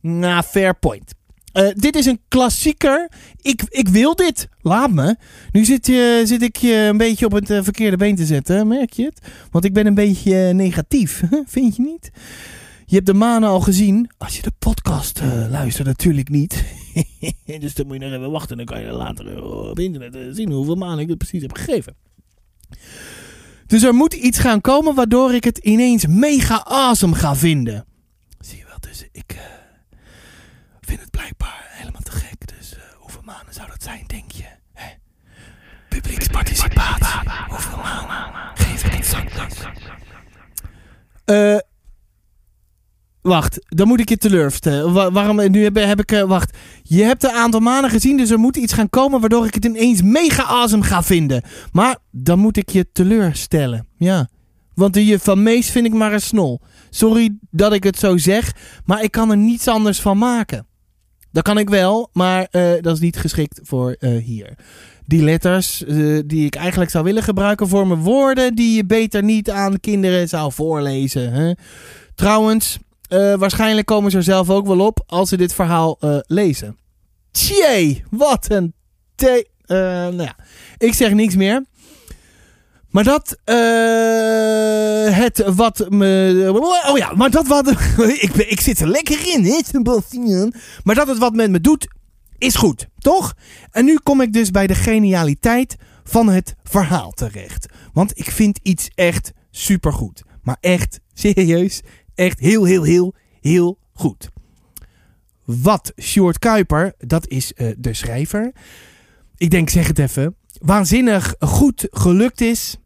Nou, fair point. Eh, dit is een klassieker. Ik, ik wil dit. Laat me. Nu zit, je, zit ik je een beetje op het eh, verkeerde been te zetten. Merk je het? Want ik ben een beetje eh, negatief. Vind je niet? Je hebt de manen al gezien. Als je de podcast eh, luistert, natuurlijk niet. dus dan moet je nog even wachten. Dan kan je later op internet zien hoeveel manen ik het precies heb gegeven. Dus er moet iets gaan komen waardoor ik het ineens mega awesome ga vinden. Zie je wel, dus ik vind het blijkbaar helemaal te gek. Dus eh, hoeveel maanden zou dat zijn, denk je? Hè? Publieksparticipatie. Hoeveel maanden? Geef exact Eh... Wacht, dan moet ik je teleurstellen. Wa- waarom? Nu heb, heb ik. eh, wacht. Je hebt een aantal maanden gezien, dus er moet iets gaan komen waardoor ik het ineens mega awesome ga vinden. Maar dan moet ik je teleurstellen. Ja. Want juf van Mees vind ik maar een snol. Sorry dat ik het zo zeg, maar ik kan er niets anders van maken. Dat kan ik wel, maar eh, dat is niet geschikt voor eh, hier. Die letters eh, die ik eigenlijk zou willen gebruiken voor mijn woorden, die je beter niet aan kinderen zou voorlezen. Hè? Trouwens, waarschijnlijk komen ze er zelf ook wel op als ze dit verhaal lezen. Tjee, wat een te... nou ja, ik zeg niks meer. Maar dat, eh, het wat me, oh ja, maar dat wat, ik, ik zit er lekker in, hè, Sebastian. Maar dat het wat met me doet, is goed, toch? En nu kom ik dus bij de genialiteit van het verhaal terecht. Want ik vind iets echt supergoed. Maar echt, serieus, echt heel, heel, heel, heel goed. Wat Sjoerd Kuiper, dat is eh, de schrijver. Ik denk, zeg het even. Waanzinnig goed gelukt is.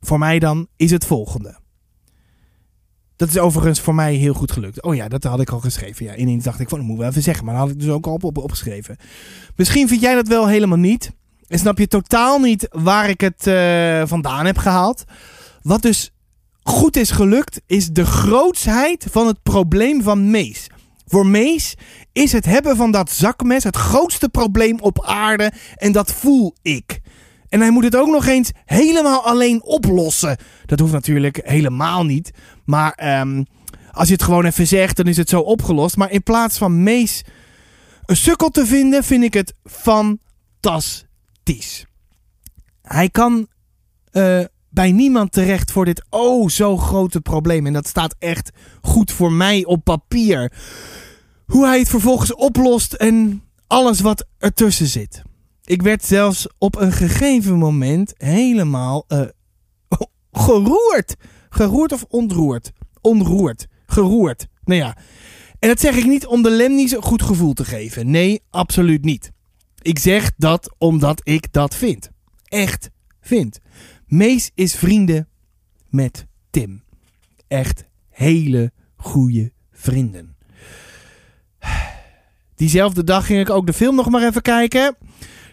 Voor mij dan is het volgende. Dat is overigens voor mij heel goed gelukt. Oh ja, dat had ik al geschreven. Ja, ineens dacht ik van, dat moeten we even zeggen. Maar dat had ik dus ook al op, opgeschreven. Misschien vind jij dat wel helemaal niet. En snap je totaal niet waar ik het eh, vandaan heb gehaald. Wat dus goed is gelukt, is de grootsheid van het probleem van Mees. Voor Mees is het hebben van dat zakmes het grootste probleem op aarde. En dat voel ik. En hij moet het ook nog eens helemaal alleen oplossen. Dat hoeft natuurlijk helemaal niet. Maar ehm, als je het gewoon even zegt, dan is het zo opgelost. Maar in plaats van Mees een sukkel te vinden, vind ik het fantastisch. Hij kan eh, bij niemand terecht voor dit oh zo grote probleem. En dat staat echt goed voor mij op papier. Hoe hij het vervolgens oplost en alles wat ertussen zit. Ik werd zelfs op een gegeven moment helemaal eh, geroerd. Geroerd of ontroerd? Onroerd. Geroerd. Nou ja. En dat zeg ik niet om de Lemnies een goed gevoel te geven. Nee, absoluut niet. Ik zeg dat omdat ik dat vind. Echt vind. Mees is vrienden met Tim. Echt hele goede vrienden. Diezelfde dag ging ik ook de film nog maar even kijken.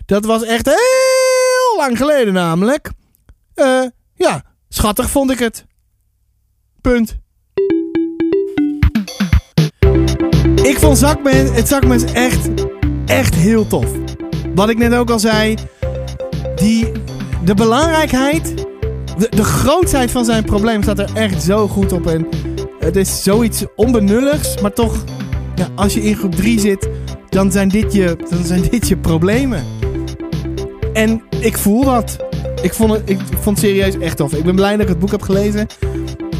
Dat was echt heel lang geleden namelijk. Eh, ja, schattig vond ik het. Punt. Ik vond zakmes, het zakmes echt, echt heel tof. Wat ik net ook al zei. Die, de belangrijkheid, de, de grootheid van zijn probleem staat er echt zo goed op. En Het is zoiets onbenulligs, maar toch, ja, als je in groep 3 zit, dan zijn, dit je, dan zijn dit je problemen. En ik voel dat. Ik vond het, ik vond het serieus echt tof. Ik ben blij dat ik het boek heb gelezen.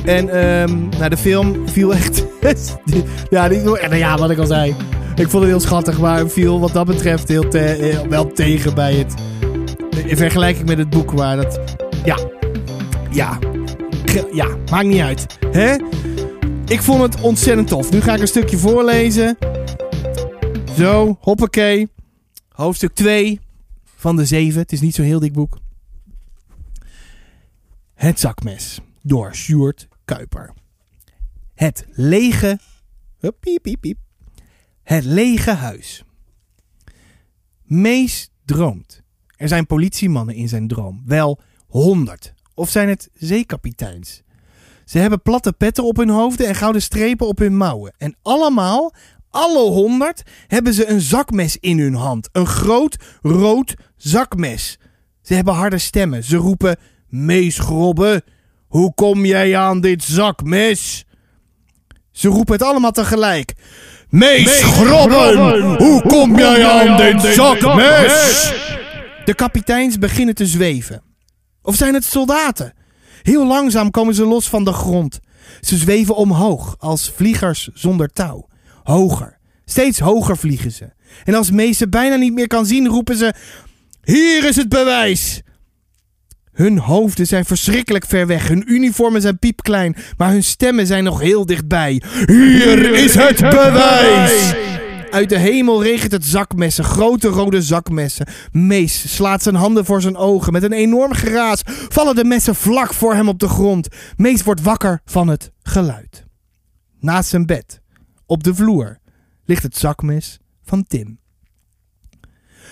En ehm nou, de film viel echt. ja, die, ja, wat ik al zei. Ik vond het heel schattig, maar viel wat dat betreft heel heel- wel tegen bij het. In vergelijking met het boek, waar dat. Ja. Ja. Ja, maakt niet uit. Hè? Ik vond het ontzettend tof. Nu ga ik een stukje voorlezen. Zo, hoppakee. Hoofdstuk 2 van de 7. Het is niet zo'n heel dik boek. Het zakmes door Sjoerd Kuiper. Het lege. Piep, piep, piep. Het lege huis. Mees droomt. Er zijn politiemannen in zijn droom. Wel honderd. Of zijn het zeekapiteins? Ze hebben platte petten op hun hoofden en gouden strepen op hun mouwen. En allemaal, alle honderd, hebben ze een zakmes in hun hand. Een groot rood zakmes. Ze hebben harde stemmen. Ze roepen: Mees Grobbe, hoe kom jij aan dit zakmes? Ze roepen het allemaal tegelijk. Mees Grobben, hoe kom jij aan dit zakmes? De kapiteins beginnen te zweven. Of zijn het soldaten? Heel langzaam komen ze los van de grond. Ze zweven omhoog als vliegers zonder touw. Hoger, steeds hoger vliegen ze. En als Mees ze bijna niet meer kan zien, roepen ze: Hier is het bewijs! Hun hoofden zijn verschrikkelijk ver weg. Hun uniformen zijn piepklein, maar hun stemmen zijn nog heel dichtbij. Hier is het bewijs! Uit de hemel regent het zakmessen, grote rode zakmessen. Mees slaat zijn handen voor zijn ogen. Met een enorm geraas vallen de messen vlak voor hem op de grond. Mees wordt wakker van het geluid. Naast zijn bed, op de vloer, ligt het zakmes van Tim.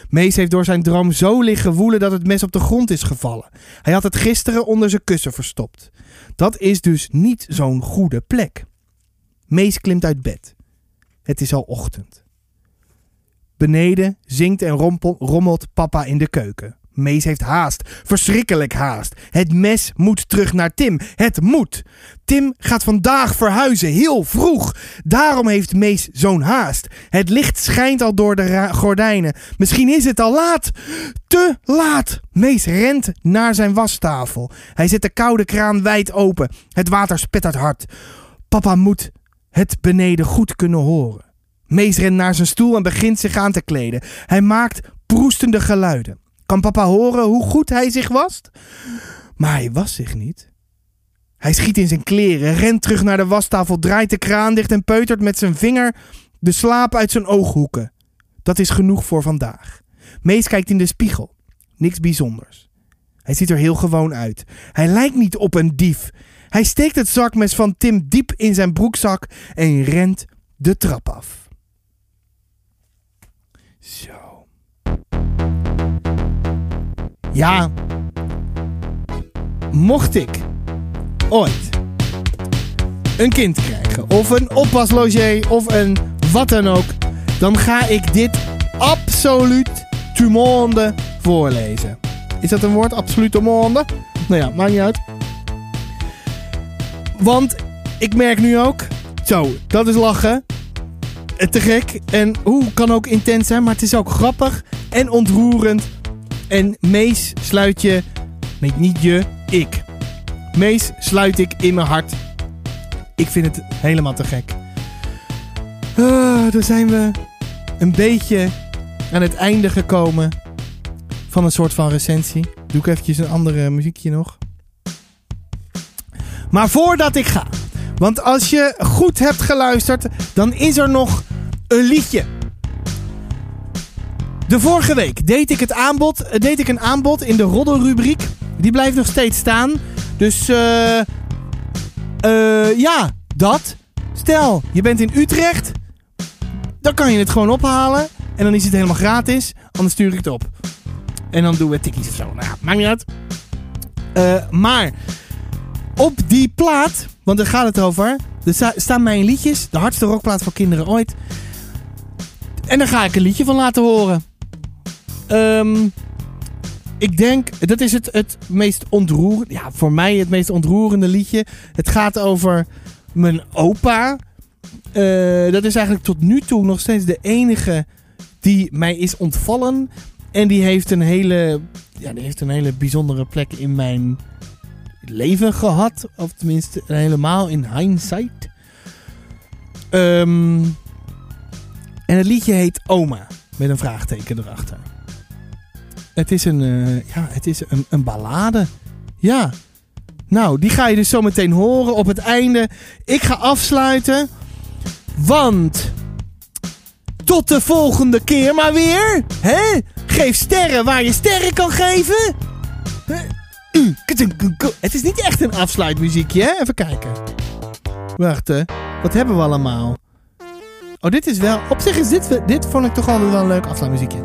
Mees heeft door zijn droom zo liggen woelen dat het mes op de grond is gevallen. Hij had het gisteren onder zijn kussen verstopt. Dat is dus niet zo'n goede plek. Mees klimt uit bed. Het is al ochtend. Beneden zingt en rommelt papa in de keuken. Mees heeft haast, verschrikkelijk haast. Het mes moet terug naar Tim. Het moet. Tim gaat vandaag verhuizen, heel vroeg. Daarom heeft Mees zo'n haast. Het licht schijnt al door de gordijnen. Misschien is het al laat. Te laat. Mees rent naar zijn wastafel. Hij zet de koude kraan wijd open. Het water spettert hard. Papa moet het beneden goed kunnen horen. Mees rent naar zijn stoel en begint zich aan te kleden. Hij maakt proestende geluiden. Kan papa horen hoe goed hij zich wast? Maar hij was zich niet. Hij schiet in zijn kleren, rent terug naar de wastafel, draait de kraan dicht en peutert met zijn vinger de slaap uit zijn ooghoeken. Dat is genoeg voor vandaag. Mees kijkt in de spiegel. Niks bijzonders. Hij ziet er heel gewoon uit. Hij lijkt niet op een dief. Hij steekt het zakmes van Tim diep in zijn broekzak en rent de trap af. Ja. Mocht ik ooit een kind krijgen, of een oppaslogé, of een wat dan ook, dan ga ik dit absoluut tu monde voorlezen. Is dat een woord? Absoluut tu monde? Nou ja, maakt niet uit. Want ik merk nu ook, zo, dat is lachen. Eh, Te gek. En hoe kan ook intens zijn, maar het is ook grappig en ontroerend. En Mees sluit je, nee niet je, ik. Mees sluit ik in mijn hart. Ik vind het helemaal te gek. Ah, dan zijn we een beetje aan het einde gekomen van een soort van recensie. Doe ik eventjes een andere muziekje nog. Maar voordat ik ga, want als je goed hebt geluisterd, dan is er nog een liedje. De vorige week deed ik, het aanbod, eh, deed ik een aanbod in de roddelrubriek. Die blijft nog steeds staan. Dus eh eh, ja, dat. Stel, je bent in Utrecht. Dan kan je het gewoon ophalen. En dan is het helemaal gratis. Anders stuur ik het op. En dan doen we tikkies of zo. Nou maakt niet uit. Eh, maar op die plaat, want daar gaat het over. Er sta- staan mijn liedjes. De hardste rockplaat voor kinderen ooit. En daar ga ik een liedje van laten horen. Ehm, ik denk, dat is het, het meest ontroerende. Ja, voor mij het meest ontroerende liedje. Het gaat over mijn opa. Eh, dat is eigenlijk tot nu toe nog steeds de enige die mij is ontvallen. En die heeft een hele, ja, die heeft een hele bijzondere plek in mijn leven gehad. Of tenminste, helemaal in hindsight. Ehm, en het liedje heet Oma. Met een vraagteken erachter. Het is een, eh, ja, het is een, een ballade. Ja. Nou, die ga je dus zo meteen horen op het einde. Ik ga afsluiten. Want tot de volgende keer maar weer. Hè? Geef sterren waar je sterren kan geven. Het is niet echt een afsluitmuziekje? Even kijken. Wacht, hè. Wat hebben we allemaal? Oh, dit is wel... Op zich is dit... Dit vond ik toch altijd wel een leuk afsluitmuziekje.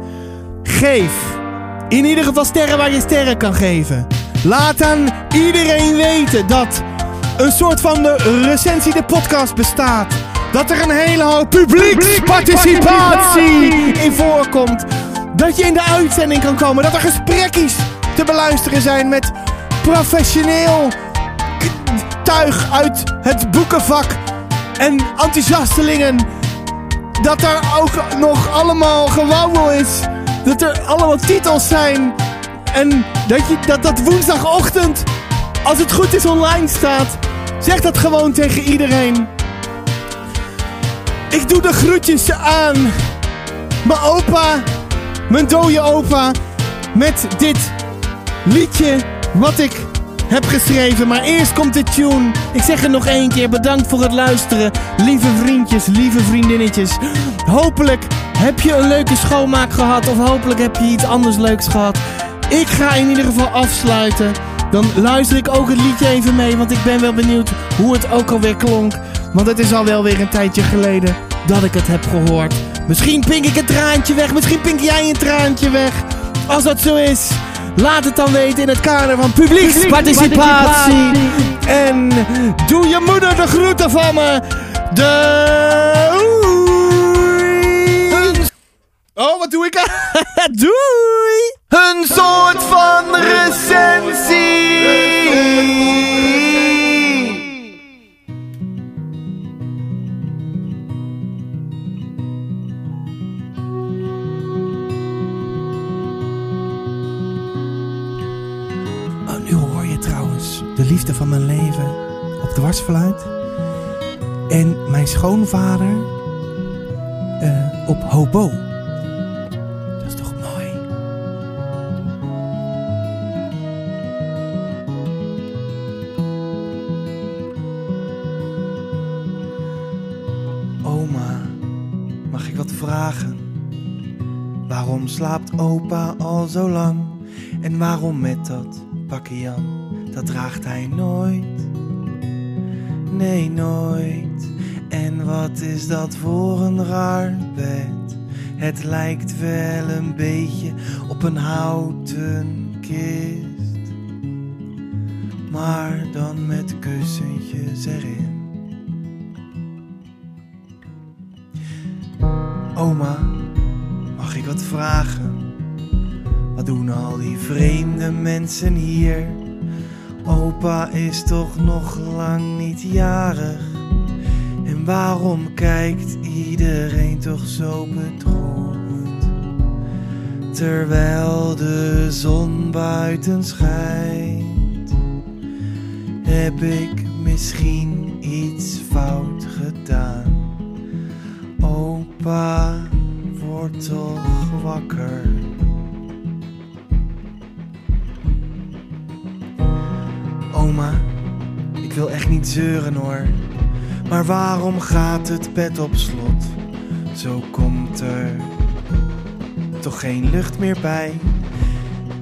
Geef in ieder geval sterren waar je sterren kan geven. Laat aan iedereen weten dat een soort van de recensie de podcast bestaat. Dat er een hele hoop publieksparticipatie in voorkomt. Dat je in de uitzending kan komen. Dat er gesprekjes te beluisteren zijn met professioneel tuig uit het boekenvak. En enthousiastelingen. Dat er ook nog allemaal gewauwel is. Dat er allemaal titels zijn. En dat, je, dat dat woensdagochtend, als het goed is, online staat. Zeg dat gewoon tegen iedereen. Ik doe de groetjes aan mijn opa, mijn dode opa, met dit liedje wat ik heb geschreven. Maar eerst komt de tune. Ik zeg het nog één keer. Bedankt voor het luisteren. Lieve vriendjes, lieve vriendinnetjes. Hopelijk heb je een leuke schoonmaak gehad. Of hopelijk heb je iets anders leuks gehad. Ik ga in ieder geval afsluiten. Dan luister ik ook het liedje even mee. Want ik ben wel benieuwd hoe het ook alweer klonk. Want het is al wel weer een tijdje geleden dat ik het heb gehoord. Misschien pink ik een traantje weg. Misschien pink jij een traantje weg. Als dat zo is, laat het dan weten in het kader van publieksparticipatie. En doe je moeder de groeten van me. De... Oh, wat doe ik? Doei! Een soort van recensie. Liefde van mijn leven op dwarsfluit. En mijn schoonvader eh, op hobo. Dat is toch mooi? Oma, mag ik wat vragen? Waarom slaapt opa al zo lang? En waarom met dat pakje Jan? Dat draagt hij nooit. Nee, nooit. En wat is dat voor een raar bed? Het lijkt wel een beetje op een houten kist. Maar dan met kussentjes erin. Oma, mag ik wat vragen? Wat doen al die vreemde mensen hier? Opa is toch nog lang niet jarig? En waarom kijkt iedereen toch zo bedroefd? Terwijl de zon buiten schijnt, heb ik misschien iets fout gedaan. Opa, word toch wakker. Wil echt niet zeuren hoor. Maar waarom gaat het bed op slot? Zo komt er toch geen lucht meer bij.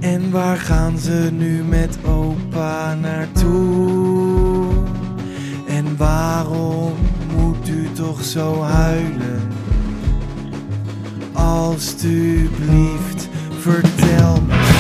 En waar gaan ze nu met opa naartoe? En waarom moet u toch zo huilen? Alsjeblieft, vertel me.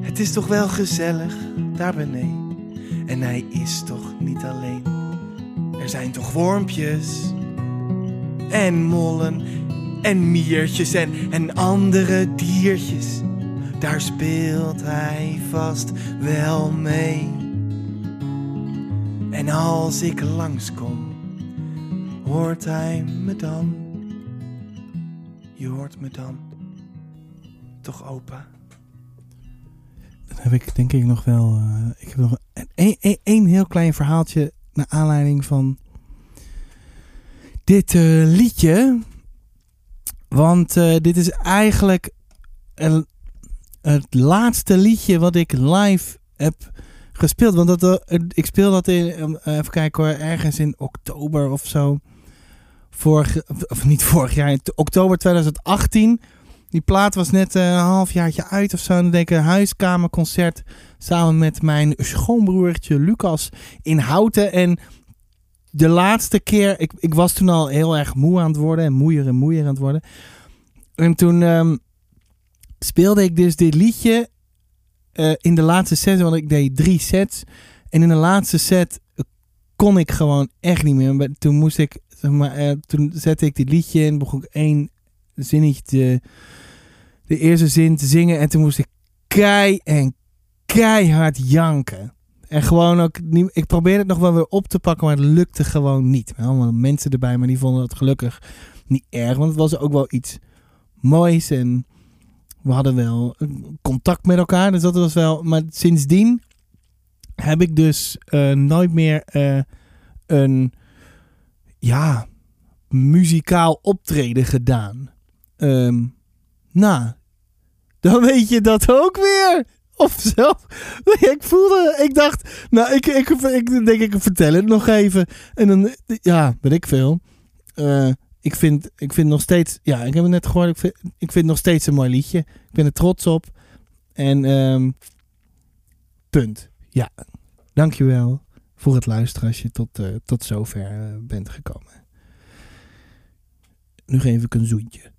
Het is toch wel gezellig daar beneden. En hij is toch niet alleen. Er zijn toch wormpjes. En mollen. En miertjes en, en andere diertjes. Daar speelt hij vast wel mee. En als ik langskom, hoort hij me dan. Je hoort me dan. Opa? Dan heb ik denk ik nog wel. eh, ik heb nog één een, een heel klein verhaaltje naar aanleiding van dit eh, liedje. Want eh, dit is eigenlijk een- het laatste liedje wat ik live heb gespeeld. Want dat, ik speel dat in, even kijken hoor, ergens in oktober of zo. Vorig, of niet vorig jaar, oktober 2018. Die plaat was net eh, een halfjaartje uit of zo. En dan deed ik een huiskamerconcert samen met mijn schoonbroertje Lucas in Houten. En de laatste keer, ik, ik was toen al heel erg moe aan het worden. En moeier en moeier aan het worden. En toen ehm, speelde ik dus dit liedje eh, in de laatste set. Want ik deed drie sets. En in de laatste set kon ik gewoon echt niet meer. Toen moest ik, zeg maar, eh, toen zette ik dit liedje in. Begon ik één zinnetje de eerste zin te zingen. En toen moest ik kei en keihard janken. En gewoon ook, ik probeerde het nog wel weer op te pakken, maar het lukte gewoon niet. Allemaal mensen erbij, maar die vonden het gelukkig niet erg. Want het was ook wel iets moois en we hadden wel contact met elkaar. Dus dat was wel, maar sindsdien heb ik dus eh, nooit meer eh, een, ja, muzikaal optreden gedaan. Nou, dan weet je dat ook weer. Of zelf. Ik voelde, ik dacht, nou, ik, ik, ik, denk ik vertel het nog even. En dan, ja, weet ik veel. Eh, ik vind, ik vind nog steeds, ja, ik heb het net gehoord, ik vind, ik vind nog steeds een mooi liedje. Ik ben er trots op. En, ehm, punt. Ja, dankjewel voor het luisteren als je tot, eh, tot zover eh, bent gekomen. Nu geef ik een zoentje.